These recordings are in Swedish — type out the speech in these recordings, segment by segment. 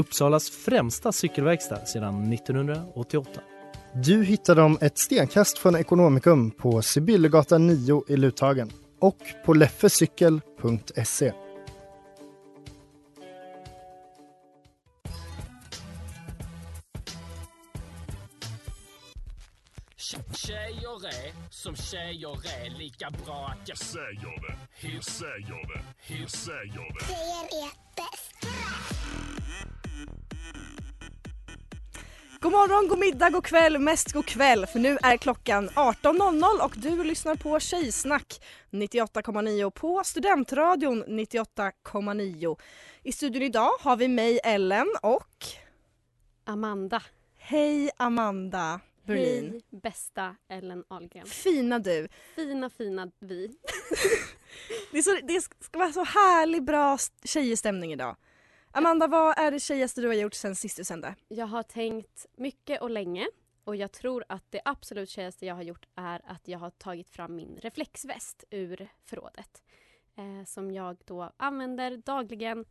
Uppsalas främsta cykelverkstad sedan 1988. Du hittar dem ett stenkast från Ekonomikum på Sibyllegatan 9 i Luthagen och på leffecykel.se. Tjejer är som tjejer är lika bra att jag säger det. Hur säger det? Hur säger det? Tjejer är bäst. God morgon, god middag, god kväll, mest god kväll för nu är klockan 18.00 och du lyssnar på Tjejsnack 98,9 på Studentradion 98,9. I studion idag har vi mig Ellen och Amanda. Hej Amanda Berlin. Hej bästa Ellen Ahlgren. Fina du. Fina fina vi. Det, är så, det ska vara så härlig bra tjejstämning idag. Amanda, vad är det tjejigaste du har gjort sen sist du sände? Jag har tänkt mycket och länge och jag tror att det absolut tjejigaste jag har gjort är att jag har tagit fram min reflexväst ur förrådet. Eh, som jag då använder dagligen.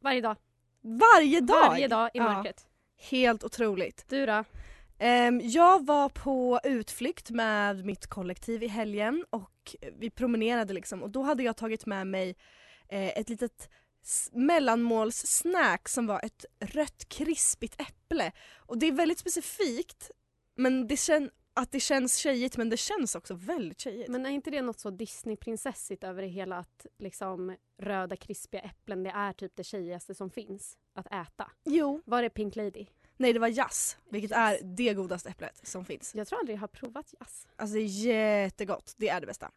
Varje dag. Varje dag? Varje dag i Ja. mörkret. Helt otroligt. Du då? Ehm, jag var på utflykt med mitt kollektiv i helgen och vi promenerade liksom och då hade jag tagit med mig eh, ett litet mellanmålssnack som var ett rött krispigt äpple. Och det är väldigt specifikt men det kän- att det känns tjejigt men det känns också väldigt tjejigt. Men är inte det något så Disneyprinsessigt över det hela att liksom röda krispiga äpplen det är typ det tjejigaste som finns att äta? Jo. Var det Pink Lady? Nej det var jazz, vilket är det godaste äpplet som finns. Jag tror aldrig jag har provat jazz. Alltså det är jättegott, det är det bästa.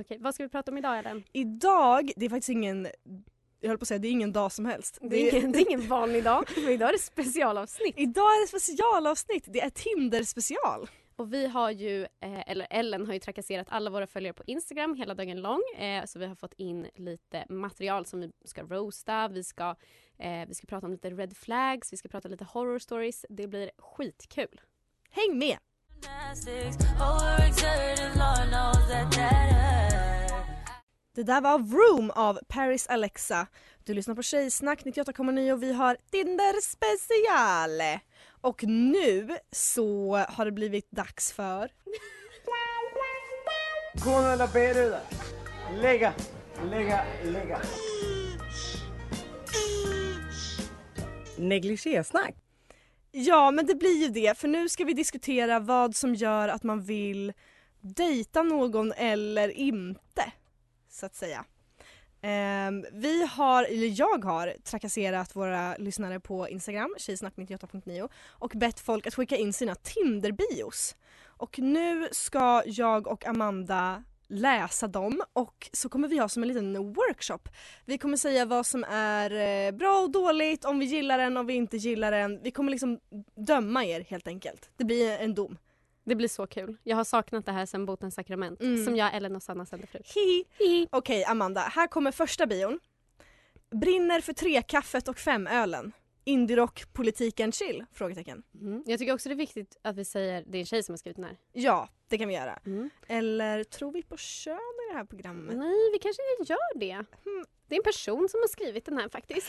Okej, vad ska vi prata om idag Ellen? Idag, det är faktiskt ingen, jag höll på att säga det är ingen dag som helst. Det är, ingen, det är ingen vanlig dag, men idag är det specialavsnitt. Idag är det specialavsnitt, det är Tinder special. Och vi har ju, eh, eller Ellen har ju trakasserat alla våra följare på Instagram hela dagen lång. Eh, så vi har fått in lite material som vi ska roasta, vi ska, eh, vi ska prata om lite red flags, vi ska prata lite horror stories. Det blir skitkul. Häng med! Det där var Room av Paris Alexa. Du lyssnar på Tjejsnack 98,9 och vi har Tinder special. Och nu så har det blivit dags för... Kona eller B-ruda. Lägga, lägga, lägga. Negligésnack. Ja, men det blir ju det för nu ska vi diskutera vad som gör att man vill dejta någon eller inte, så att säga. Ehm, vi har, eller jag har trakasserat våra lyssnare på Instagram, tjejsnack98.9 och bett folk att skicka in sina Tinder-bios. Och nu ska jag och Amanda läsa dem och så kommer vi ha som en liten workshop. Vi kommer säga vad som är eh, bra och dåligt, om vi gillar den, om vi inte gillar den. Vi kommer liksom döma er helt enkelt. Det blir en dom. Det blir så kul. Jag har saknat det här sen Botens sakrament Mm. som jag, Ellen och Sanna sände förut. Okej Amanda, här kommer första bion. Brinner för trekaffet och femölen. Indierock, politiken chill? Frågetecken. Mm. Jag tycker också det är viktigt att vi säger, det är en tjej som har skrivit den här. Ja, det kan vi göra. Mm. Eller tror vi på kön i det här programmet? Nej, vi kanske inte gör det. Hmm. Det är en person som har skrivit den här faktiskt.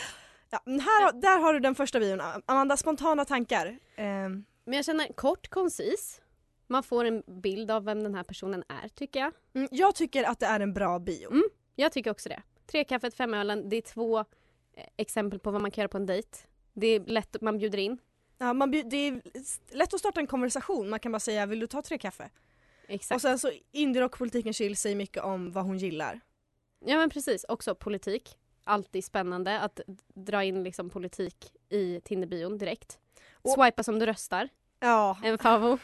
Ja, här, där har du den första bion. Amanda, spontana tankar. Ehm, Men jag känner kort, koncis. Man får en bild av vem den här personen är tycker jag. mm, jag tycker att det är en bra bio. Mm. Jag tycker också det. Tre kaffet, fem ölen. Det är två eh, exempel på vad man kan göra på en dejt. Det är lätt, man bjuder in. Ja, man, bjud- det är lätt att starta en konversation. Man kan bara säga vill du ta tre kaffe? Exakt. Och sen så indierock, politiken chill säger mycket om vad hon gillar. Ja men precis, också politik. Alltid spännande att dra in liksom politik i Tinderbion direkt. Och- Swipa som du röstar. Ja, En favo.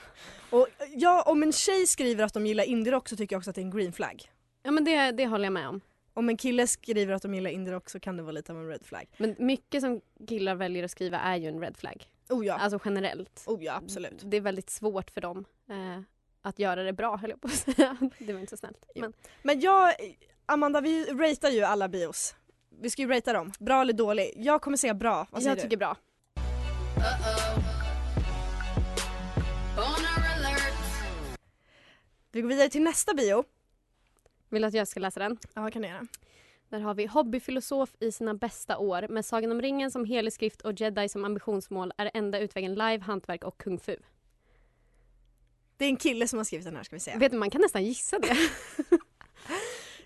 och ja, om en tjej skriver att de gillar indierock så tycker jag också att det är en green flag. Ja men det, det håller jag med om. Om en kille skriver att de gillar indie rock så kan det vara lite av en red flag. Men mycket som killar väljer att skriva är ju en red flag. Oh ja, Alltså generellt. oh ja absolut. Det är väldigt svårt för dem eh, att göra det bra höll jag på att säga. Det var inte så snällt. Jo. Men, Men jag, Amanda vi ratear ju alla bios. Vi ska ju ratea dem, bra eller dålig. Jag kommer säga bra, vad säger jag du? tycker bra. Vi går vidare till nästa bio. Vill du att jag ska läsa den? Ja kan jag göra. Där har vi hobbyfilosof i sina bästa år med Sagan om ringen som helig skrift och jedi som ambitionsmål är enda utvägen live, hantverk och kung fu. Det är en kille som har skrivit den här ska vi säga. Vet du, man kan nästan gissa det.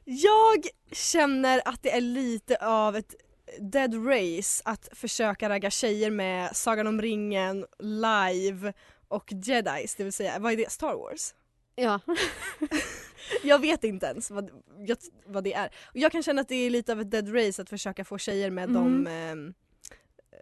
Jag känner att det är lite av ett dead race att försöka ragga tjejer med Sagan om ringen, live och jedis, det vill säga vad är det? Star Wars? Ja. Jag vet inte ens vad, jag, vad det är. Och jag kan känna att det är lite av ett dead race att försöka få tjejer med de, Mm. eh,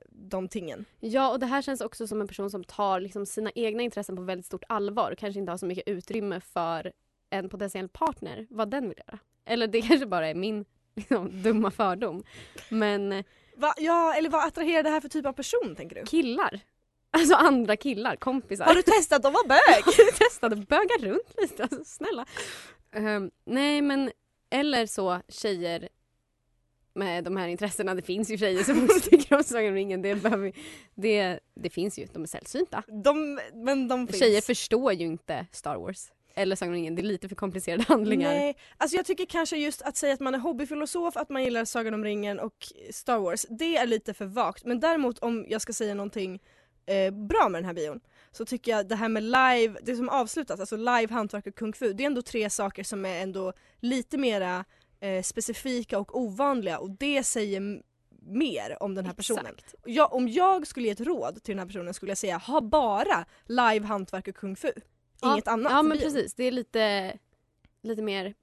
de tingen. ja, och det här känns också som en person som tar liksom sina egna intressen på väldigt stort allvar och kanske inte har så mycket utrymme för en potentiell partner, vad den vill göra. Eller det kanske bara är min liksom, dumma fördom. Men eh, Va, ja, eller vad attraherar det här för typ av person tänker du? killar, alltså andra killar, kompisar. Har du testat att vara bög? Har du testat att böga runt lite? Alltså, snälla. Ehm, nej men, eller så tjejer med de här intressena. Det finns ju tjejer som också tycker om Sagan om ringen. Det, behöver, det, det finns ju, de är sällsynta. De, men de finns. Tjejer förstår ju inte Star Wars. Eller Sagan om ringen, det är lite för komplicerade handlingar. Nej, alltså jag tycker kanske just att säga att man är hobbyfilosof, att man gillar Sagan om ringen och Star Wars, det är lite för vagt. Men däremot om jag ska säga någonting eh, bra med den här bion så tycker jag det här med live, det som avslutas, alltså live, hantverk och kung fu, det är ändå tre saker som är ändå lite mera eh, specifika och ovanliga och det säger mer om den här personen. Jag, om jag skulle ge ett råd till den här personen skulle jag säga ha bara live, hantverk och kung fu. Inget ja, annat. Ja men bion. precis, det är lite, lite mer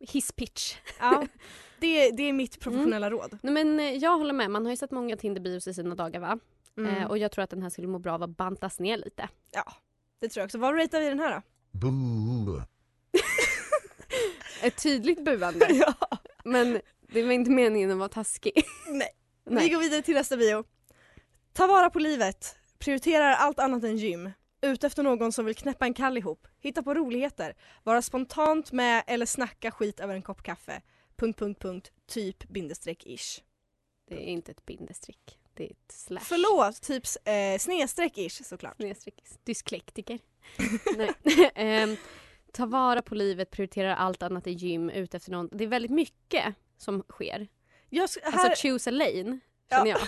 hisspitch. Ja, det, det är mitt professionella råd. Nej, men eh, jag håller med, man har ju sett många Tinderbios i sina dagar va? Mm. Eh, och jag tror att den här skulle må bra av att bantas ner lite. Ja, det tror jag också. Vad ratear vi den här då? Ett tydligt buande. ja. Men det var inte meningen att vara taskig. Nej. Vi Nej. går vidare till nästa bio. Ta vara på livet. Prioriterar allt annat än gym. Ute efter någon som vill knäppa en kall ihop. Hitta på roligheter. Vara spontant med eller snacka skit över en kopp kaffe. Punkt, punkt, punkt. Typ bindestreck ish. Det är inte ett bindestreck. Ett slash. Förlåt, typ eh, snedstreck ish såklart. Snedstreck. Dyslektiker. Ehm, ta vara på livet, prioriterar allt annat i gym, ute efter någon. Det är väldigt mycket som sker. Jag, sk- här, Alltså choose a lane, Ja. jag.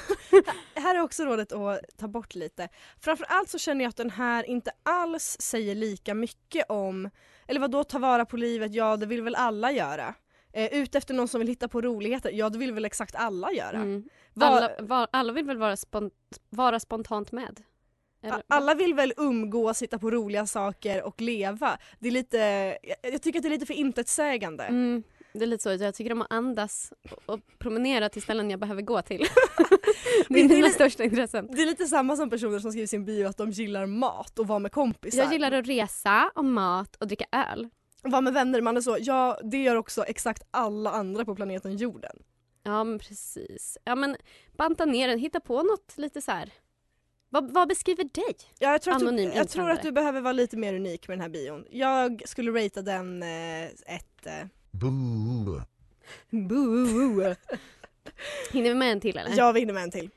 här är också rådet att ta bort lite. Framförallt så känner jag att den här inte alls säger lika mycket om, eller vad då ta vara på livet, ja det vill väl alla göra. Eh, ute efter någon som vill hitta på roligheter, ja det vill väl exakt alla göra. Mm. Alla, var, alla vill väl vara, spont, vara spontant med? Eller- Alla vill väl umgås, hitta på roliga saker och leva. Det är lite, jag, jag tycker att det är lite för intetsägande. Mm, det är lite så. Jag tycker om att andas och, promenera till ställen jag behöver gå till. det är mina största intressen. Det är lite samma som personer som skriver sin bio att de gillar mat och vara med kompisar. Jag gillar att resa och mat och dricka öl. Vara med vänner, man är så, ja det gör också exakt alla andra på planeten jorden. Ja men precis. Ja men banta ner den, hitta på något lite så här. Vad, vad beskriver dig? Ja, jag tror, att du, jag tror att du behöver vara lite mer unik med den här bion. Jag skulle ratea den eh, ett... Eh, Boo. Hinner vi med en till eller? jag vinner med en till.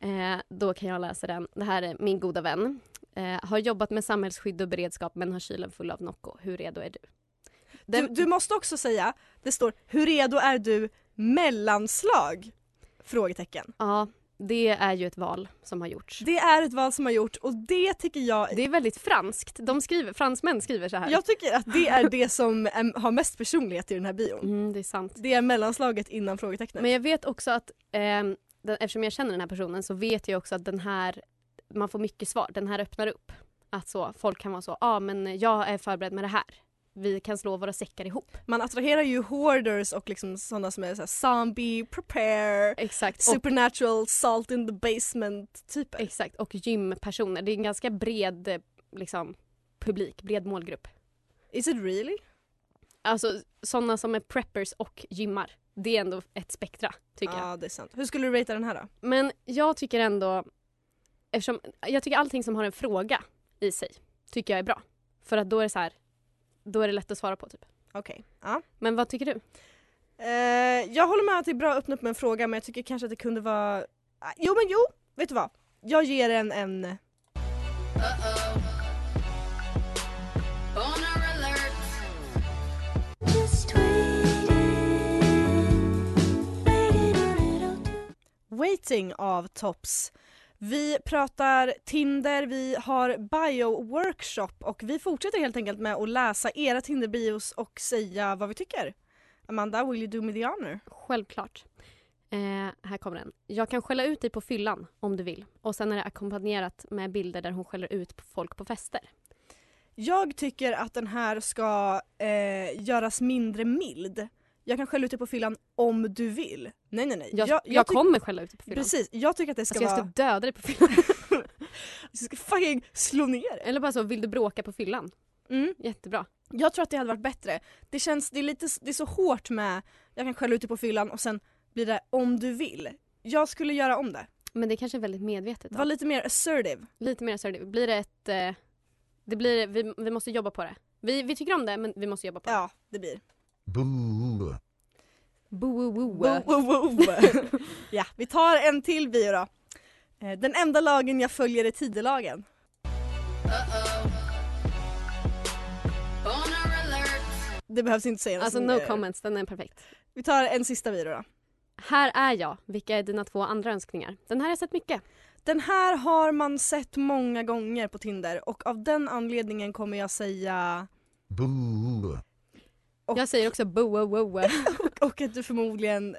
Eh, då kan jag läsa den. Det här är min goda vän. Eh, har jobbat med samhällsskydd och beredskap men har kylen full av Nocco. Hur redo är du? Du, Den, du måste också säga, det står hur redo är du mellanslag? Frågetecken. Ja, det är ju ett val som har gjorts. Det är ett val som har gjort och det tycker jag, Det är väldigt franskt. De skriver, fransmän skriver så här. jag tycker att det är det som är, har mest personlighet i den här bion. Mm, det är sant. Det är mellanslaget innan frågetecknet. Men jag vet också att ehm, den, eftersom jag känner den här personen så vet jag också att den här, man får mycket svar. Den här öppnar upp. Att så, folk kan vara så, ja ah, men jag är förberedd med det här. Vi kan slå våra säckar ihop. Man attraherar ju hoarders och liksom sådana som är så zombie, prepare, Exakt. Och, supernatural, salt in the basement typer. exakt. Och gympersoner. Det är en ganska bred liksom, publik, bred målgrupp. Is it really? Alltså sådana som är preppers och gymmar. Det är ändå ett spektra tycker jag. Ja, det är sant. Hur skulle du ratea den här då? Men jag tycker ändå, eftersom, jag tycker allting som har en fråga i sig tycker jag är bra. För att då är det så här, då är det lätt att svara på typ. Okej. Ja. Men vad tycker du? Eh, jag håller med att det är bra att öppna upp med en fråga men jag tycker kanske att det kunde vara... Ah, Jo men jo, vet du vad? Jag ger en en... Waiting av Tops. Vi pratar Tinder, vi har bio-workshop och vi fortsätter helt enkelt med att läsa era Tinder-bios och säga vad vi tycker. Amanda, will you do me the honor? Självklart. Eh, här kommer den. Jag kan skälla ut dig på fyllan om du vill. Och sen är det ackompanjerat med bilder där hon skäller ut på folk på fester. Jag tycker att den här ska eh, göras mindre mild. Jag kan skälla ut dig på fyllan om du vill. Nej nej nej. Jag, jag, tyck- kommer skälla ut dig på fyllan. Precis, jag tycker att det ska Alltså jag ska vara... döda dig på fyllan. Jag ska fucking slå ner. Eller bara så, vill du bråka på fyllan? Mm. Jättebra. Jag tror att det hade varit bättre. Det känns, det är lite, det är så hårt med, jag kan skälla ut dig på fyllan och sen blir det om du vill. Jag skulle göra om det. Men det kanske är väldigt medvetet. Var Då. lite mer assertive. Lite mer assertive. Blir det ett... Eh, det blir, vi, vi måste jobba på det. Vi, vi tycker om det men vi måste jobba på det. Ja, det blir. Boo, woo, woo. Wo, wo, wo. ja, vi tar en till bio då. Eh, Den enda lagen jag följer är tidelagen. Det behövs inte säga något Alltså no comments, den är perfekt. Vi tar en sista video då. Här är jag. Vilka är dina två andra önskningar? Den här har jag sett mycket. Den här har man sett många gånger på Tinder och av den anledningen kommer jag säga Och- Jag säger också woo, woo. och, och att du förmodligen,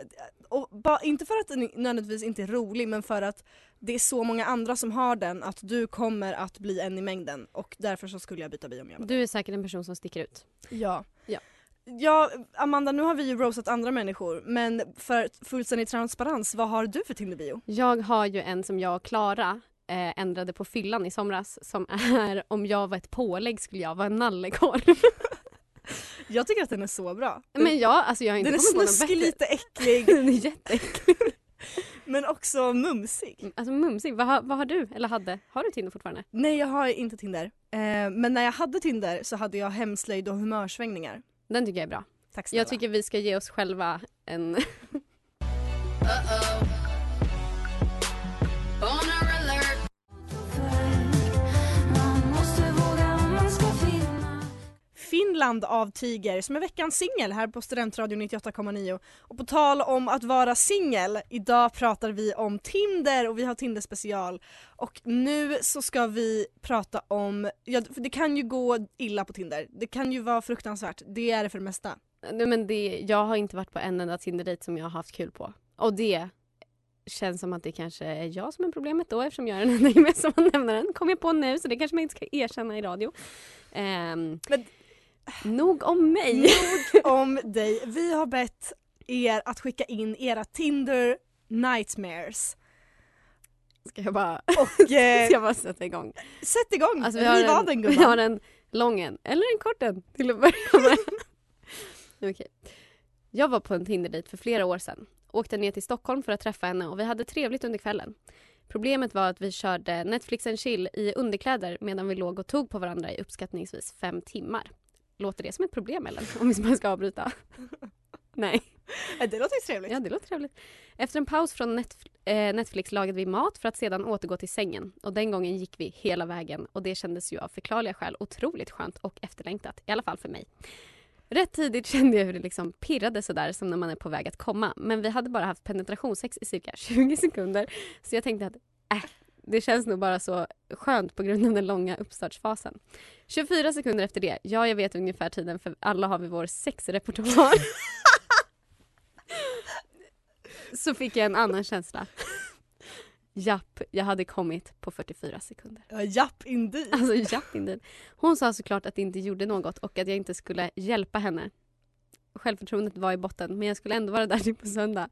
och ba, inte för att den nödvändigtvis inte är rolig men för att det är så många andra som har den att du kommer att bli en i mängden och därför så skulle jag byta bio om jag var Du är säkert en person som sticker ut. Ja. Ja. Ja, Amanda nu har vi ju roastat andra människor men för fullständig transparens, vad har du för Tinder-bio? Jag har ju en som jag och Klara eh, ändrade på fyllan i somras som är om jag var ett pålägg skulle jag vara en nallekorv. Jag tycker att den är så bra. Men jag, alltså jag har inte den är kommit på något snuskig, lite äcklig Den är jätteäcklig. men också mumsig. Alltså mumsig. Vad, har- vad har du? Eller hade? Har du Tinder fortfarande? Nej jag har inte Tinder. Eh, men när jag hade Tinder så hade jag hemslöjd och humörsvängningar. Den tycker jag är bra. Tack snälla. Jag tycker vi ska ge oss själva en... Finland av Tiger som är veckans singel här på Studentradion 98,9. Och på tal om att vara singel, idag pratar vi om Tinder och vi har Tinder special. Och nu så ska vi prata om, ja, det kan ju gå illa på Tinder. Det kan ju vara fruktansvärt, det är det för det mesta. Nej, men det, jag har inte varit på en enda Tinder-dejt som jag har haft kul på. Och det känns som att det kanske är jag som är problemet då eftersom jag är den enda gemensamma nämnaren. Kom jag på nu så det kanske man inte ska erkänna i radio. Um, Men- nog om mig. Nog om dig. Vi har bett er att skicka in era Tinder nightmares. Ska jag bara, Och eh, ska jag bara sätta igång? sätt igång, Alltså, vi, har riv av en, den vi har gumman. en lång en, eller en kort en till att börja med. Okej. Jag var på en Tinder-dejt för flera år sedan. Åkte ner till Stockholm för att träffa henne och vi hade trevligt under kvällen. Problemet var att vi körde Netflix and chill i underkläder medan vi låg och tog på varandra i uppskattningsvis fem timmar. Låter det som ett problem eller? Om vi ska avbryta? Nej. Det låter ju trevligt. Ja, det låter trevligt. Efter en paus från Netf- eh, Netflix lagade vi mat för att sedan återgå till sängen. Och den gången gick vi hela vägen och det kändes ju av förklarliga skäl otroligt skönt och efterlängtat. I alla fall för mig. Rätt tidigt kände jag hur det liksom pirrade sådär som när man är på väg att komma. Men vi hade bara haft penetrationssex i cirka 20 sekunder. Så jag tänkte att äh, det känns nog bara så skönt på grund av den långa uppstartsfasen. 24 sekunder efter det, ja jag vet ungefär tiden för alla har vi vår sexrepertoar. så fick jag en annan känsla. Japp, jag hade kommit på 44 sekunder. Ja, japp indeed. Alltså japp indeed. Hon sa såklart att det inte gjorde något och att jag inte skulle hjälpa henne. Självförtroendet var i botten men jag skulle ändå vara där till på söndag.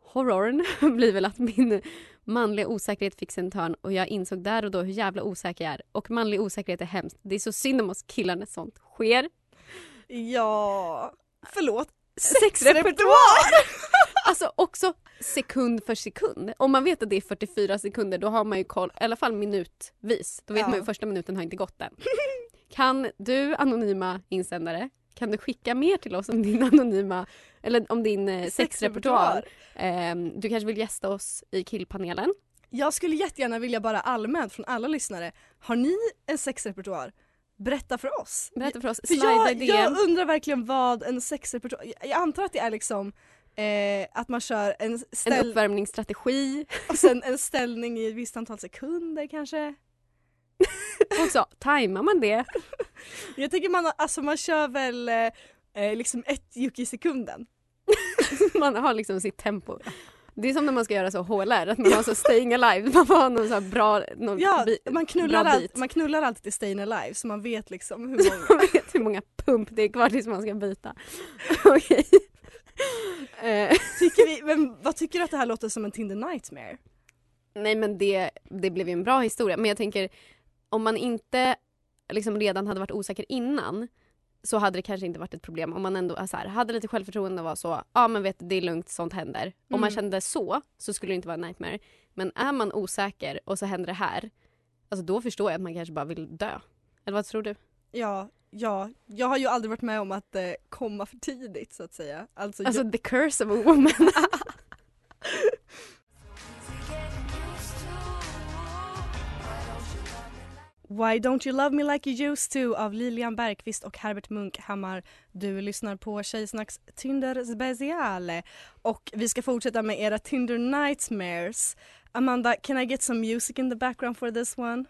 Horrorn blir väl att min manliga osäkerhet fick sig en törn och jag insåg där och då hur jävla osäker jag är. Och manlig osäkerhet är hemskt. Det är så synd om oss killar när sånt sker. Ja, förlåt. Sexrepertoar! alltså också sekund för sekund. Om man vet att det är 44 sekunder då har man ju koll, i alla fall minutvis. Då vet Ja. man ju första minuten har inte gått än. Kan du anonyma insändare, kan du skicka mer till oss om din anonyma, eller om din eh, sexrepertoar? Ehm, du kanske vill gästa oss i killpanelen? Jag skulle jättegärna vilja bara allmänt från alla lyssnare, har ni en sexrepertoar? Berätta för oss. Berätta för oss, För jag, jag undrar verkligen vad en sexrepertoar, jag, antar att det är liksom eh, att man kör en, En ställ, uppvärmningsstrategi. och sen en ställning i ett visst antal sekunder kanske. Också, tajmar man det? Jag tänker man, alltså man kör väl eh, eh, liksom ett juck i sekunden. Man har liksom sitt tempo. Det är som när man ska göra så HLR, att man har så staying alive. Man får ha någon så bra någon Ja, man knullar, bra all, bit. man knullar alltid till Stayin' Alive så man vet liksom hur många. Man vet hur många pump det är kvar tills man ska byta. Okej. Eh, tycker vi, men vad tycker du att det här låter som en Tinder Nightmare? nej men det, det blev ju en bra historia. Men jag tänker om man inte liksom redan hade varit osäker innan så hade det kanske inte varit ett problem om man ändå så här, hade lite självförtroende och var så, ja men vet det är lugnt, sånt händer. Om man Mm. kände så, så skulle det inte vara en nightmare. Men är man osäker och så händer det här, alltså då förstår jag att man kanske bara vill dö. Eller vad tror du? Ja, ja, jag har ju aldrig varit med om att eh, komma för tidigt så att säga. Alltså, Alltså jag, the curse of a woman. Why don't you love me like you used to av Lilian Bergqvist och Herbert Munkhammar. Du lyssnar på Tjejsnacks Tinder speciale och vi ska fortsätta med era Tinder Nightmares. Amanda, can I get some music in the background for this one?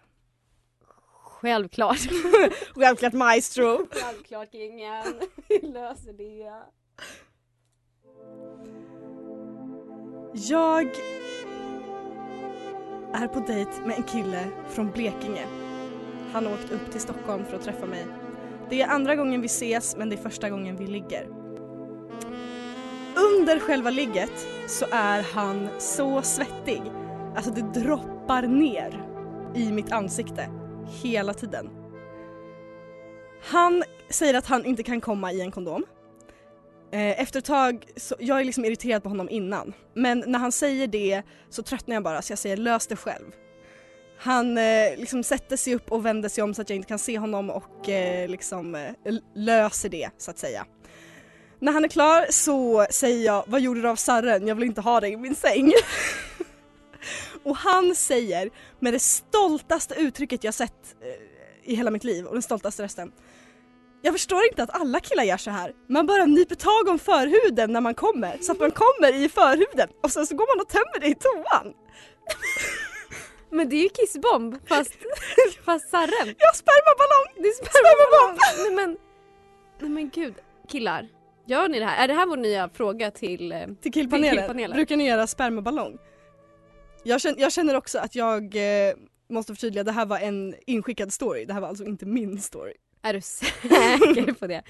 Självklart. Självklart maestro. Självklart kingen. Vi löser det. Jag är på dejt med en kille från Blekinge. Han har åkt upp till Stockholm för att träffa mig. Det är andra gången vi ses men det är första gången vi ligger. Under själva ligget så är han så svettig. Alltså det droppar ner i mitt ansikte hela tiden. Han säger att han inte kan komma i en kondom. Eh, efter ett tag, så, jag är liksom irriterad på honom innan. Men när han säger det så tröttnar jag bara så jag säger lös det själv. Han eh, liksom sätter sig upp och vänder sig om så att jag inte kan se honom och eh, liksom eh, löser det så att säga. När han är klar så säger jag vad gjorde du av sarren? Jag vill inte ha dig i min säng. och han säger med det stoltaste uttrycket jag sett eh, i hela mitt liv och den stoltaste rösten. Jag förstår inte att alla killar gör så här. Man bara nyper tag om förhuden när man kommer så att man kommer i förhuden och sen så går man och tömmer det i toan. Men det är ju kissbomb fast, fast sarren. Jag har spermaballong! Det är spermabomb! Nej men, nej men gud. Killar, gör ni det här? Är det här vår nya fråga till... eh, Till killpanelen. Till killpanelen. Brukar ni göra spermaballong? Jag känner, jag känner också att jag eh, måste förtydliga, det här var en inskickad story. Det här var alltså inte min story. Är du säker på det?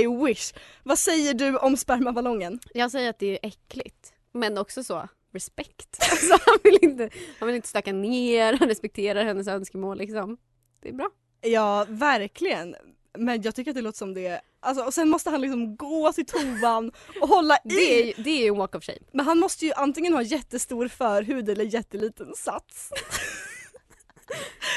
I wish. Vad säger du om spermaballongen? Jag säger att det är äckligt. Men också så, respekt. Alltså, han, vill inte, han vill inte stöka ner, han respekterar hennes önskemål liksom. Det är bra. Ja, verkligen. Men jag tycker att det låter som det. Alltså, och sen måste han liksom gå till toan och hålla i. Det är, ju- det är ju en walk of shame. Men han måste ju antingen ha jättestor förhud eller jätteliten sats.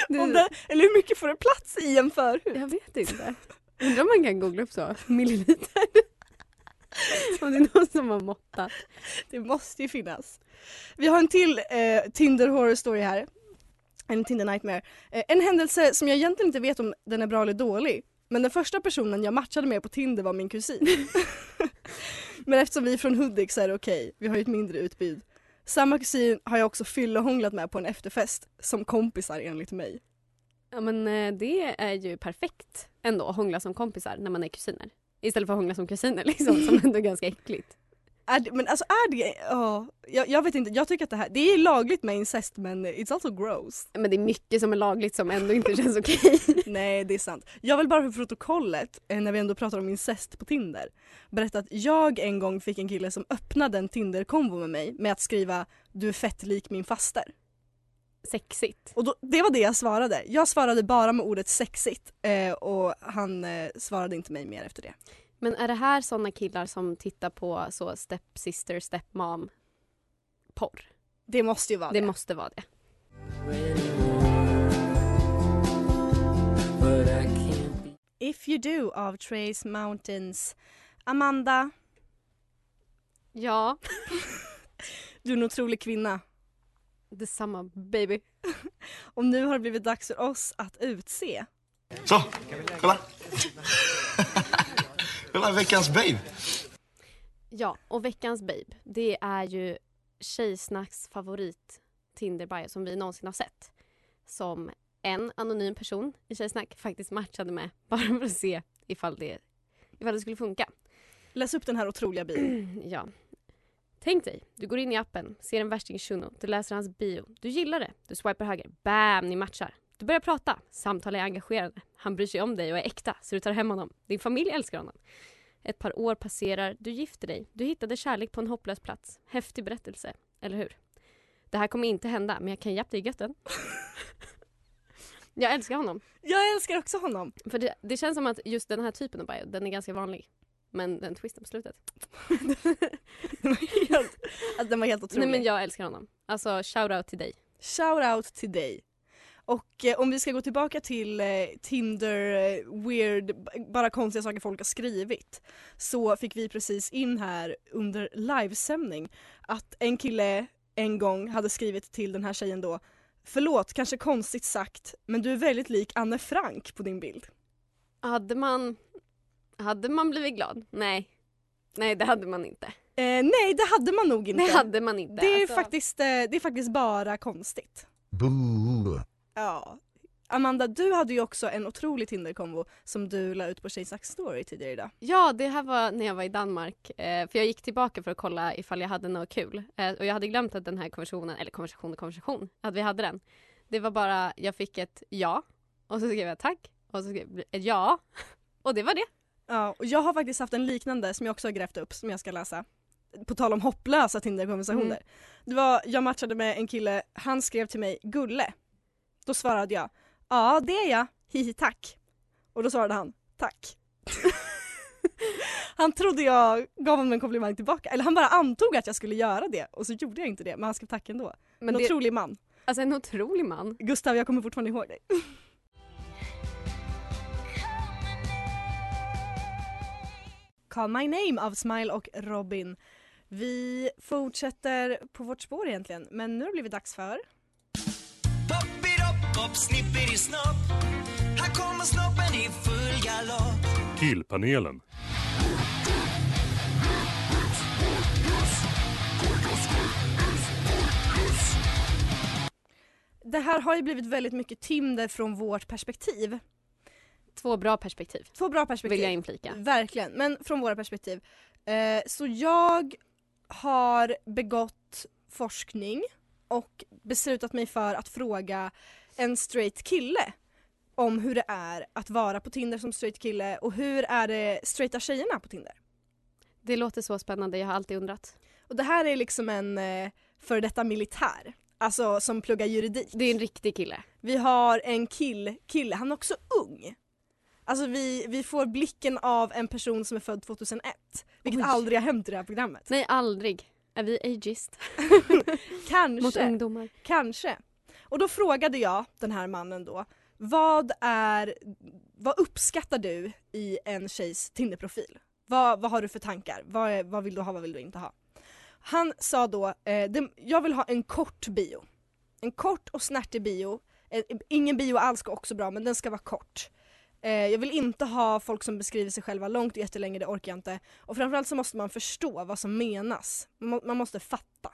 Du, det, eller hur mycket får det plats i en förhud? Jag vet inte. Undrar om man kan googla upp så, milliliter. om det är någon som har måttat. Det måste ju finnas. Vi har en till eh, Tinder horror story här. En Tinder nightmare. Eh, en händelse som jag egentligen inte vet om den är bra eller dålig. Men den första personen jag matchade med på Tinder var min kusin. men eftersom vi är från Hudik så är det okej. Vi har ju ett mindre utbud. Samma kusin har jag också fyllehånglat med på en efterfest som kompisar enligt mig. Ja men eh, det är ju perfekt ändå att hångla som kompisar när man är kusiner. Istället för att hångla som kusiner liksom, som ändå är ganska äckligt. Är det, men alltså är det, ja, jag, jag vet inte, jag tycker att det här, det är lagligt med incest men it's also gross. Men det är mycket som är lagligt som ändå inte känns okej. Nej det är sant. Jag vill bara för protokollet, eh, när vi ändå pratar om incest på Tinder, berätta att jag en gång fick en kille som öppnade en Tinder-konvo med mig med att skriva du är fett lik min faster. Sexigt. Och då, det var det jag svarade. Jag svarade bara med ordet sexigt eh, och han eh, svarade inte mig mer efter det. Men är det här såna killar som tittar på så stepsister, stepmom porr? Det måste ju vara det. Det måste vara det. If you do av Trace Mountains. Amanda, Ja, du är en otrolig kvinna. Detsamma baby. Och nu har det blivit dags för oss att utse. Så, kolla. kolla veckans babe. Ja, och veckans babe, det är ju Tjejsnacks favorit Tinder-bio som vi någonsin har sett. Som en anonym person i Tjejsnack faktiskt matchade med bara för att se ifall det, ifall det skulle funka. Läs upp den här otroliga bion. Ja. Tänk dig, du går in i appen, ser en värsting shuno, du läser hans bio, du gillar det, du swipar höger, bam, ni matchar. Du börjar prata, samtal är engagerande, han bryr sig om dig och är äkta så du tar hem honom. Din familj älskar honom. Ett par år passerar, du gifter dig, du hittade kärlek på en hopplös plats. Häftig berättelse, eller hur? Det här kommer inte hända, men jag kan hjälpa dig i götten. jag älskar honom. Jag älskar också honom. För det, det känns som att just den här typen av bio, den är ganska vanlig. Men den twisten på slutet. Den var helt, alltså, den var helt otrolig. Nej men jag älskar honom. Alltså shout out till dig. Shout out till dig. Och eh, om vi ska gå tillbaka till eh, Tinder, eh, weird, bara konstiga saker folk har skrivit. Så fick vi precis in här under livesändning att en kille en gång hade skrivit till den här tjejen då Förlåt, kanske konstigt sagt, men du är väldigt lik Anne Frank på din bild. Hade man, hade man blivit glad? Nej. Nej det hade man inte. Eh, nej, det hade man nog inte. Det hade man inte. Det är, Alltså, faktiskt, eh, det är faktiskt bara konstigt. Boo. Ja. Amanda, du hade ju också en otrolig Tinder-kombo som du la ut på Tjejsnack story tidigare idag. Ja det här var när jag var i Danmark. Eh, för jag gick tillbaka för att kolla ifall jag hade något kul. Eh, och jag hade glömt att den här konversationen, eller konversation och konversation, att vi hade den. Det var bara, jag fick ett ja och så skrev jag tack och så skrev jag ett ja. Och det var det. Ja, och jag har faktiskt haft en liknande som jag också har grävt upp som jag ska läsa. På tal om hopplösa Tinder-konversationer. Mm. Det var, jag matchade med en kille, han skrev till mig Gulle. Då svarade jag Ja det är jag, hihi tack. Och då svarade han Tack. han trodde jag gav honom en komplimang tillbaka, eller han bara antog att jag skulle göra det och så gjorde jag inte det men han skrev tack ändå. Men en det, otrolig man. alltså en otrolig man. Gustav jag kommer fortfarande ihåg dig. Call My Name av Smile och Robin. Vi fortsätter på vårt spår egentligen men nu har det blivit dags för Pop-it-up, pop, snippity-snopp Här kommer snoppen i full galopp Killpanelen. Det här har ju blivit väldigt mycket Tinder från vårt perspektiv. Två bra perspektiv. Två bra perspektiv. Vill jag inflika. Verkligen, men från våra perspektiv. Eh, så jag har begått forskning och beslutat mig för att fråga en straight kille om hur det är att vara på Tinder som straight kille och hur är det straighta tjejerna på Tinder. Det låter så spännande, jag har alltid undrat. Och det här är liksom en eh, före detta militär, alltså som pluggar juridik. Det är en riktig kille. Vi har en kill, kille, han är också ung. Alltså vi, vi får blicken av en person som är född 2001. Vilket Oj. aldrig har hänt i det här programmet. Nej, aldrig. Är vi ageist? Mot Kanske, ungdomar. kanske. Och då frågade jag den här mannen då, vad är, vad uppskattar du i en tjejs Tinderprofil? Vad, vad har du för tankar? Vad, vad vill du ha, vad vill du inte ha? Han sa då, eh, det, jag vill ha en kort bio. En kort och snärtig bio. Eh, ingen bio alls ska också bra men den ska vara kort. Eh, jag vill inte ha folk som beskriver sig själva långt och jättelänge, det orkar jag inte. Och framförallt så måste man förstå vad som menas. Man, må, man måste fatta.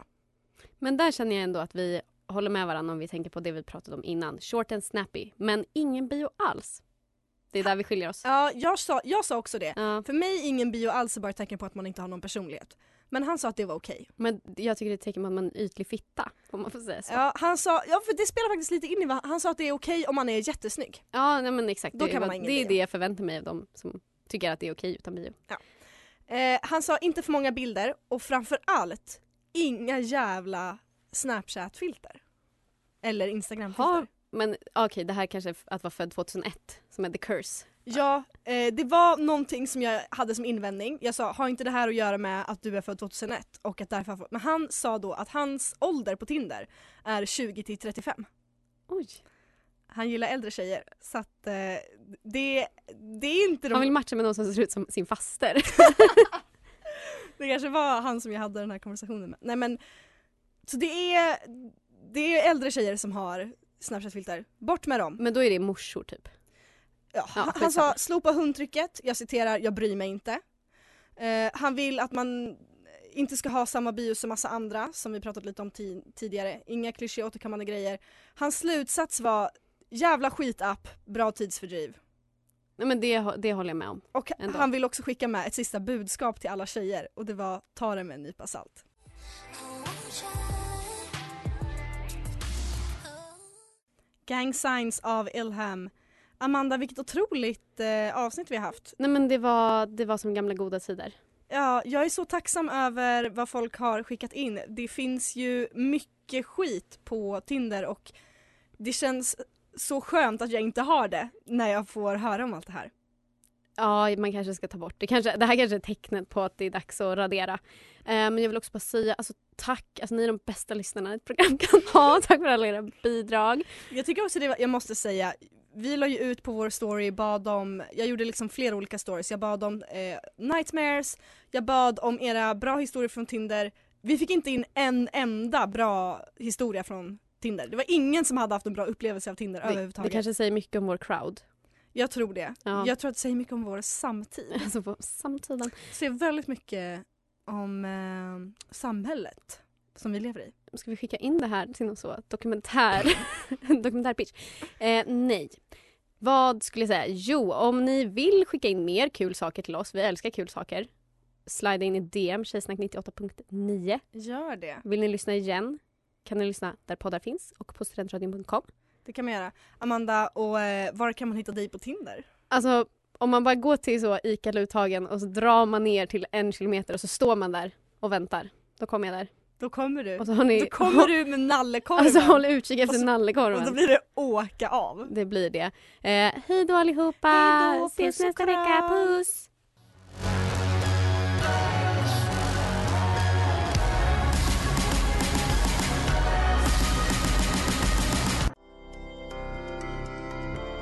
Men där känner jag ändå att vi håller med varandra om vi tänker på det vi pratade om innan. Short and snappy, men ingen bio alls. Det är där vi skiljer oss. Ja, jag sa, jag sa också det. Ja, För mig ingen bio alls är bara ett tecken på att man inte har någon personlighet. Men han sa att det var okej. men jag tycker det är ett tecken på att man är en ytlig fitta. Om man får säga så. Ja, Ja, han sa, ja för det spelar faktiskt lite in i vad han sa att det är okej om man är jättesnygg. nej, men exakt. Då det, kan man är- ha ingen det är bio. det jag förväntar mig av dem som tycker att det är okej utan bio. Eh, han sa inte för många bilder och framför allt inga jävla snapchat-filter. Eller Instagram Har, men okej, det här kanske att vara född 2001 som är the curse. Ja, eh, det var någonting som jag hade som invändning. Jag sa, har inte det här att göra med att du är född 2001? Och att därför, men han sa då att hans ålder på Tinder är 20 till 35. Oj. Han gillar äldre tjejer. Så att eh, det, det är inte de... Han vill matcha med någon som ser ut som sin faster. Det kanske var han som jag hade den här konversationen med. Nej men, så det är, det är äldre tjejer som har Snapchat-filter. Bort med dem. Men då är det morsor typ. Ja, han, han sa slopa hundtrycket, jag citerar, jag bryr mig inte. Eh, han vill att man inte ska ha samma bio som massa andra som vi pratat lite om ti- tidigare. Inga klyschiga återkommande grejer. Hans slutsats var jävla skitapp, bra tidsfördriv. Nej men det, det håller jag med om. Och Ändå. han vill också skicka med ett sista budskap till alla tjejer och det var ta det med en nypa salt. Gang Signs av Ilham. Amanda, vilket otroligt eh, avsnitt vi har haft. Nej men det var, det var som gamla goda tider. Ja, jag är så tacksam över vad folk har skickat in. Det finns ju mycket skit på Tinder och det känns så skönt att jag inte har det när jag får höra om allt det här. Ja, man kanske ska ta bort det. Kanske, det här kanske är tecknet på att det är dags att radera. Eh, men jag vill också bara säga alltså, tack. Alltså, ni är de bästa lyssnarna ett program kan ha. Tack för alla era bidrag. Jag tycker också det, jag måste säga, vi la ju ut på vår story, bad om, jag gjorde liksom flera olika stories. Jag bad om eh, nightmares, jag bad om era bra historier från Tinder. Vi fick inte in en enda bra historia från Tinder. Det var ingen som hade haft en bra upplevelse av Tinder Det, överhuvudtaget. det kanske säger mycket om vår crowd. Jag tror det. Ja. Jag tror att det säger mycket om vår samtid. Alltså på samtiden. Det säger väldigt mycket om eh, samhället som vi lever i. Ska vi skicka in det här till någon så dokumentär, dokumentärpitch? Eh, nej. Vad skulle jag säga? Jo, om ni vill skicka in mer kul saker till oss, vi älskar kul saker. Slida in i DM, tjejsnack 98.9. Gör det. Vill ni lyssna igen kan ni lyssna där poddar finns och på studentradion.com. Det kan man göra. Amanda, och eh, var kan man hitta dig på Tinder? Alltså om man bara går till så ICA Luthagen och så drar man ner till en kilometer och så står man där och väntar. Då kommer jag där. Då kommer du. Och så har ni, Då kommer du med nallekorven. Alltså håll utkik Och efter så- nallekorven. Och då blir det åka av. Det blir det. Eh, hej då allihopa! Hej då, Ses och nästa vecka, puss!